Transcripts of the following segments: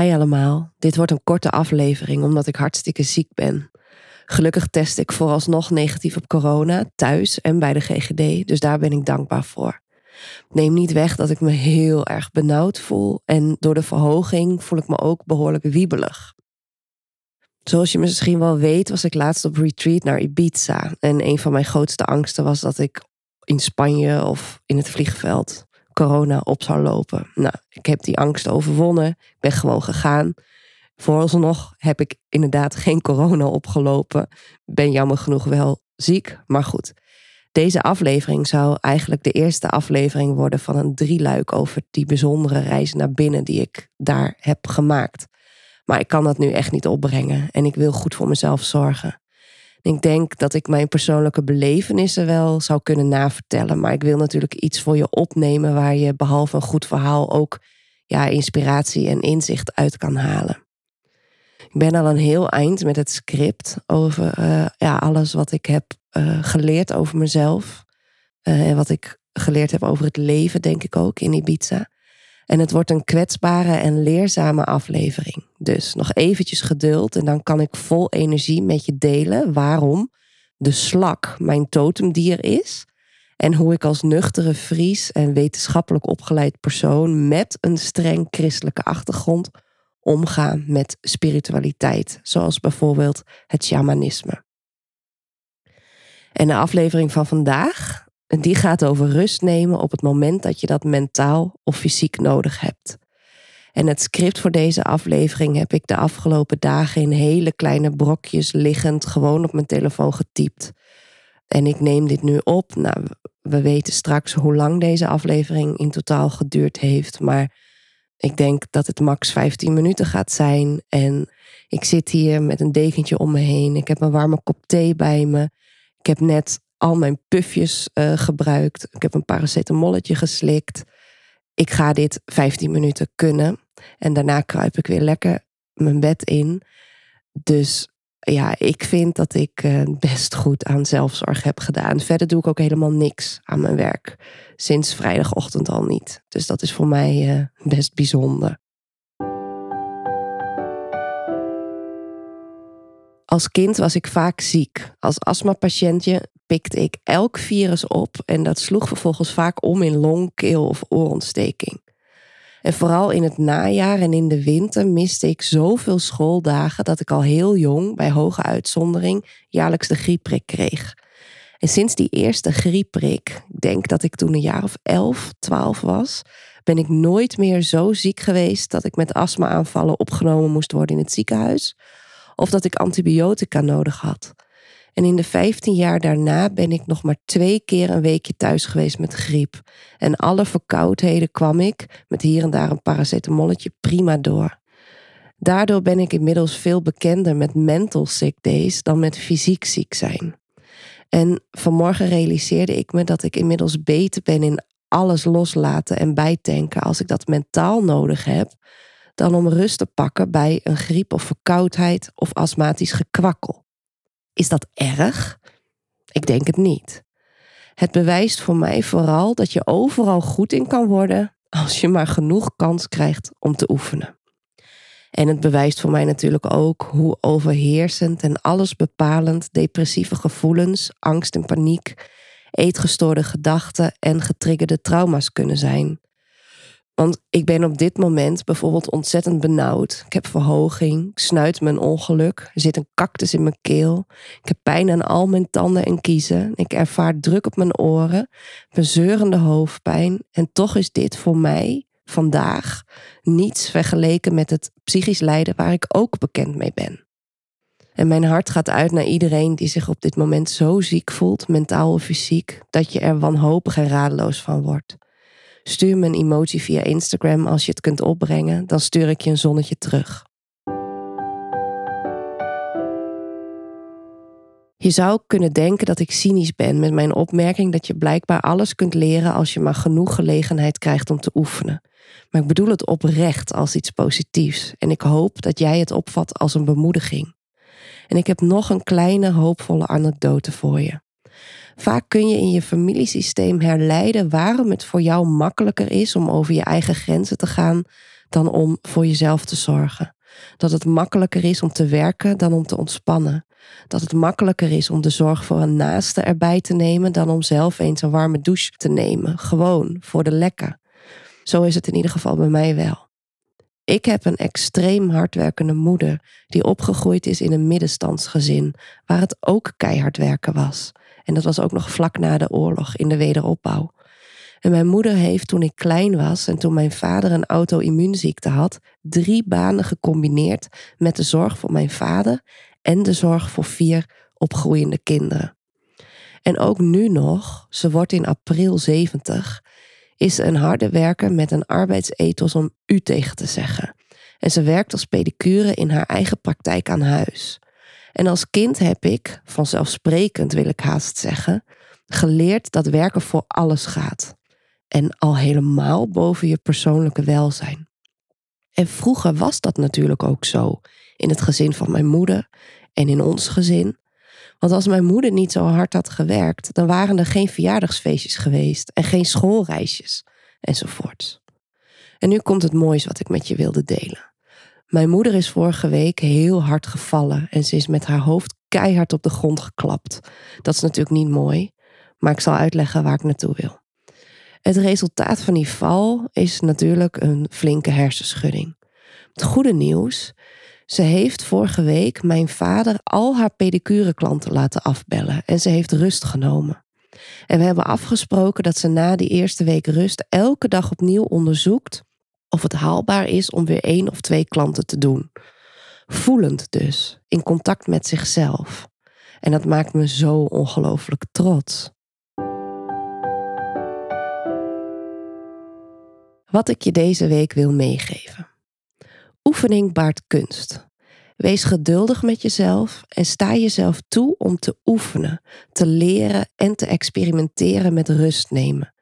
Hi allemaal, dit wordt een korte aflevering omdat ik hartstikke ziek ben. Gelukkig test ik vooralsnog negatief op corona, thuis en bij de GGD, dus daar ben ik dankbaar voor. Neem niet weg dat ik me heel erg benauwd voel en door de verhoging voel ik me ook behoorlijk wiebelig. Zoals je misschien wel weet, was ik laatst op retreat naar Ibiza. En een van mijn grootste angsten was dat ik in Spanje of in het vliegveld corona op zou lopen. Nou, ik heb die angst overwonnen. Ik ben gewoon gegaan. Vooralsnog heb ik inderdaad geen corona opgelopen. Ben jammer genoeg wel ziek, maar goed. Deze aflevering zou eigenlijk de eerste aflevering worden van een drieluik over die bijzondere reis naar binnen die ik daar heb gemaakt. Maar ik kan dat nu echt niet opbrengen en ik wil goed voor mezelf zorgen. Ik denk dat ik mijn persoonlijke belevenissen wel zou kunnen navertellen. Maar ik wil natuurlijk iets voor je opnemen waar je behalve een goed verhaal ook ja, inspiratie en inzicht uit kan halen. Ik ben al een heel eind met het script over eh, ja, alles wat ik heb uh, geleerd over mezelf. Uh, en wat ik geleerd heb over het leven, denk ik ook, in Ibiza. En het wordt een kwetsbare en leerzame aflevering. Dus nog eventjes geduld en dan kan ik vol energie met je delen waarom de slak mijn totemdier is. En hoe ik als nuchtere Fries en wetenschappelijk opgeleid persoon met een streng christelijke achtergrond omga met spiritualiteit, zoals bijvoorbeeld het shamanisme. En de aflevering van vandaag en die gaat over rust nemen op het moment dat je dat mentaal of fysiek nodig hebt. En het script voor deze aflevering heb ik de afgelopen dagen in hele kleine brokjes liggend gewoon op mijn telefoon getypt. En ik neem dit nu op. Nou, we weten straks hoe lang deze aflevering in totaal geduurd heeft. Maar ik denk dat het max 15 minuten gaat zijn. En ik zit hier met een dekentje om me heen. Ik heb een warme kop thee bij me. Ik heb net al mijn pufjes uh, gebruikt. Ik heb een paracetamolletje geslikt. Ik ga dit 15 minuten kunnen. En daarna kruip ik weer lekker mijn bed in. Dus ja, ik vind dat ik uh, best goed aan zelfzorg heb gedaan. Verder doe ik ook helemaal niks aan mijn werk. Sinds vrijdagochtend al niet. Dus dat is voor mij uh, best bijzonder. Als kind was ik vaak ziek. Als astmapatiëntje pikte ik elk virus op en dat sloeg vervolgens vaak om in long, keel of oorontsteking. En vooral in het najaar en in de winter miste ik zoveel schooldagen dat ik al heel jong, bij hoge uitzondering, jaarlijks de griepprik kreeg. En sinds die eerste griepprik, ik denk dat ik toen een jaar of 11, 12 was, ben ik nooit meer zo ziek geweest dat ik met astma-aanvallen opgenomen moest worden in het ziekenhuis of dat ik antibiotica nodig had. En in de 15 jaar daarna ben ik nog maar twee keer een weekje thuis geweest met griep. En alle verkoudheden kwam ik, met hier en daar een paracetamolletje, prima door. Daardoor ben ik inmiddels veel bekender met mental sick days dan met fysiek ziek zijn. En vanmorgen realiseerde ik me dat ik inmiddels beter ben in alles loslaten en bijtanken als ik dat mentaal nodig heb, dan om rust te pakken bij een griep of verkoudheid of astmatisch gekwakkel. Is dat erg? Ik denk het niet. Het bewijst voor mij vooral dat je overal goed in kan worden als je maar genoeg kans krijgt om te oefenen. En het bewijst voor mij natuurlijk ook hoe overheersend en allesbepalend depressieve gevoelens, angst en paniek, eetgestoorde gedachten en getriggerde trauma's kunnen zijn. Want ik ben op dit moment bijvoorbeeld ontzettend benauwd. Ik heb verhoging, ik snuit mijn ongeluk, er zit een cactus in mijn keel. Ik heb pijn aan al mijn tanden en kiezen. Ik ervaar druk op mijn oren, bezeurende hoofdpijn. En toch is dit voor mij vandaag niets vergeleken met het psychisch lijden waar ik ook bekend mee ben. En mijn hart gaat uit naar iedereen die zich op dit moment zo ziek voelt, mentaal of fysiek, dat je er wanhopig en radeloos van wordt. Stuur me een emotie via Instagram als je het kunt opbrengen, dan stuur ik je een zonnetje terug. Je zou kunnen denken dat ik cynisch ben met mijn opmerking dat je blijkbaar alles kunt leren als je maar genoeg gelegenheid krijgt om te oefenen. Maar ik bedoel het oprecht als iets positiefs en ik hoop dat jij het opvat als een bemoediging. En ik heb nog een kleine hoopvolle anekdote voor je. Vaak kun je in je familiesysteem herleiden waarom het voor jou makkelijker is om over je eigen grenzen te gaan dan om voor jezelf te zorgen. Dat het makkelijker is om te werken dan om te ontspannen. Dat het makkelijker is om de zorg voor een naaste erbij te nemen dan om zelf eens een warme douche te nemen. Gewoon voor de lekker. Zo is het in ieder geval bij mij wel. Ik heb een extreem hardwerkende moeder die opgegroeid is in een middenstandsgezin, waar het ook keihard werken was. En dat was ook nog vlak na de oorlog in de wederopbouw. En mijn moeder heeft toen ik klein was en toen mijn vader een auto-immuunziekte had, drie banen gecombineerd met de zorg voor mijn vader en de zorg voor vier opgroeiende kinderen. En ook nu nog, ze wordt in april 70, is ze een harde werker met een arbeidsethos om u tegen te zeggen. En ze werkt als pedicure in haar eigen praktijk aan huis. En als kind heb ik, vanzelfsprekend wil ik haast zeggen, geleerd dat werken voor alles gaat. En al helemaal boven je persoonlijke welzijn. En vroeger was dat natuurlijk ook zo. In het gezin van mijn moeder en in ons gezin. Want als mijn moeder niet zo hard had gewerkt, dan waren er geen verjaardagsfeestjes geweest en geen schoolreisjes enzovoort. En nu komt het moois wat ik met je wilde delen. Mijn moeder is vorige week heel hard gevallen en ze is met haar hoofd keihard op de grond geklapt. Dat is natuurlijk niet mooi, maar ik zal uitleggen waar ik naartoe wil. Het resultaat van die val is natuurlijk een flinke hersenschudding. Het goede nieuws, ze heeft vorige week mijn vader al haar pedicureklanten laten afbellen en ze heeft rust genomen. En we hebben afgesproken dat ze na die eerste week rust elke dag opnieuw onderzoekt of het haalbaar is om weer één of twee klanten te doen. Voelend dus, in contact met zichzelf. En dat maakt me zo ongelooflijk trots. Wat ik je deze week wil meegeven. Oefening baart kunst. Wees geduldig met jezelf en sta jezelf toe om te oefenen, te leren en te experimenteren met rust nemen.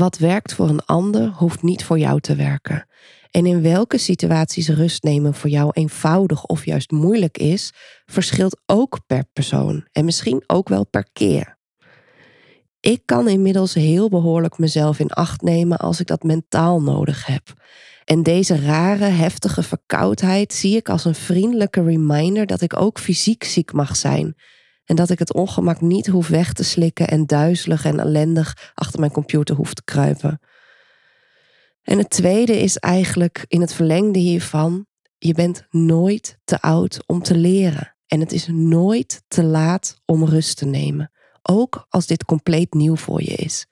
Wat werkt voor een ander hoeft niet voor jou te werken. En in welke situaties rust nemen voor jou eenvoudig of juist moeilijk is, verschilt ook per persoon en misschien ook wel per keer. Ik kan inmiddels heel behoorlijk mezelf in acht nemen als ik dat mentaal nodig heb. En deze rare, heftige verkoudheid zie ik als een vriendelijke reminder dat ik ook fysiek ziek mag zijn. En dat ik het ongemak niet hoef weg te slikken en duizelig en ellendig achter mijn computer hoef te kruipen. En het tweede is eigenlijk in het verlengde hiervan: je bent nooit te oud om te leren. En het is nooit te laat om rust te nemen. Ook als dit compleet nieuw voor je is.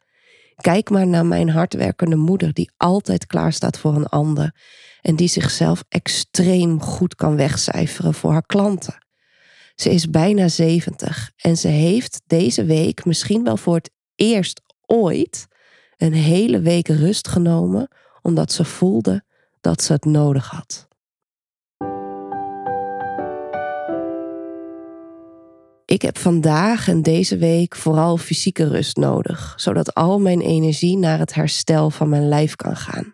Kijk maar naar mijn hardwerkende moeder, die altijd klaar staat voor een ander en die zichzelf extreem goed kan wegcijferen voor haar klanten. Ze is bijna 70 en ze heeft deze week misschien wel voor het eerst ooit een hele week rust genomen omdat ze voelde dat ze het nodig had. Ik heb vandaag en deze week vooral fysieke rust nodig, zodat al mijn energie naar het herstel van mijn lijf kan gaan.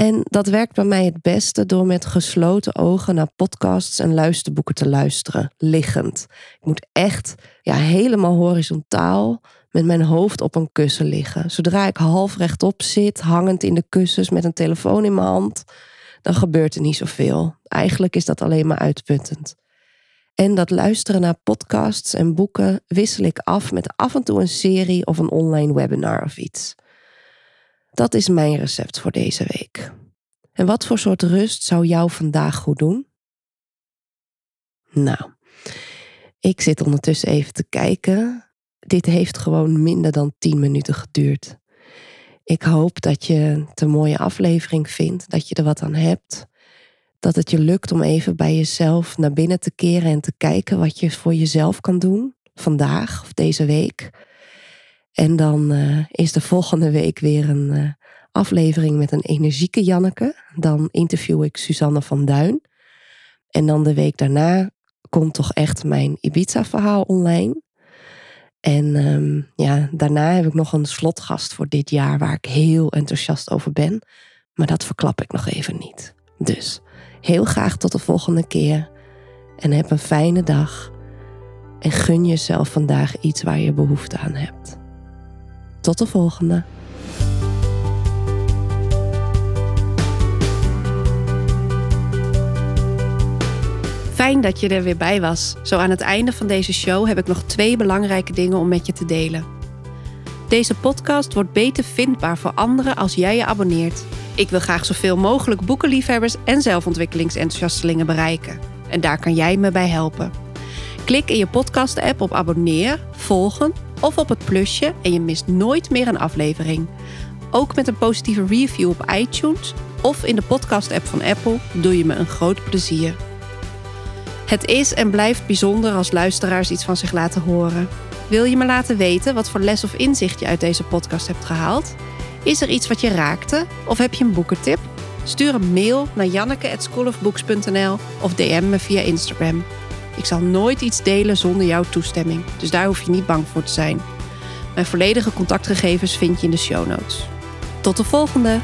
En dat werkt bij mij het beste door met gesloten ogen naar podcasts en luisterboeken te luisteren, liggend. Ik moet echt ja, helemaal horizontaal met mijn hoofd op een kussen liggen. Zodra ik half rechtop zit, hangend in de kussens met een telefoon in mijn hand, dan gebeurt er niet zoveel. Eigenlijk is dat alleen maar uitputtend. En dat luisteren naar podcasts en boeken wissel ik af met af en toe een serie of een online webinar of iets. Dat is mijn recept voor deze week. En wat voor soort rust zou jou vandaag goed doen? Nou, ik zit ondertussen even te kijken. Dit heeft gewoon minder dan 10 minuten geduurd. Ik hoop dat je het een mooie aflevering vindt, dat je er wat aan hebt dat het je lukt om even bij jezelf naar binnen te keren en te kijken wat je voor jezelf kan doen vandaag of deze week. En dan uh, is de volgende week weer een uh, aflevering met een energieke Janneke. Dan interview ik Suzanne van Duin. En dan de week daarna komt toch echt mijn Ibiza-verhaal online. En um, ja, daarna heb ik nog een slotgast voor dit jaar waar ik heel enthousiast over ben. Maar dat verklap ik nog even niet. Dus heel graag tot de volgende keer. En heb een fijne dag. En gun jezelf vandaag iets waar je behoefte aan hebt. Tot de volgende. Fijn dat je er weer bij was. Zo aan het einde van deze show heb ik nog twee belangrijke dingen om met je te delen. Deze podcast wordt beter vindbaar voor anderen als jij je abonneert. Ik wil graag zoveel mogelijk boekenliefhebbers en zelfontwikkelingsenthousiastelingen bereiken. En daar kan jij me bij helpen. Klik in je podcast-app op abonneer, volgen of op het plusje en je mist nooit meer een aflevering. Ook met een positieve review op iTunes of in de podcast-app van Apple doe je me een groot plezier. Het is en blijft bijzonder als luisteraars iets van zich laten horen. Wil je me laten weten wat voor les of inzicht je uit deze podcast hebt gehaald? Is er iets wat je raakte of heb je een boekentip? Stuur een mail naar janneke@schoolofbooks.nl of DM me via Instagram. Ik zal nooit iets delen zonder jouw toestemming, dus daar hoef je niet bang voor te zijn. Mijn volledige contactgegevens vind je in de show notes. Tot de volgende!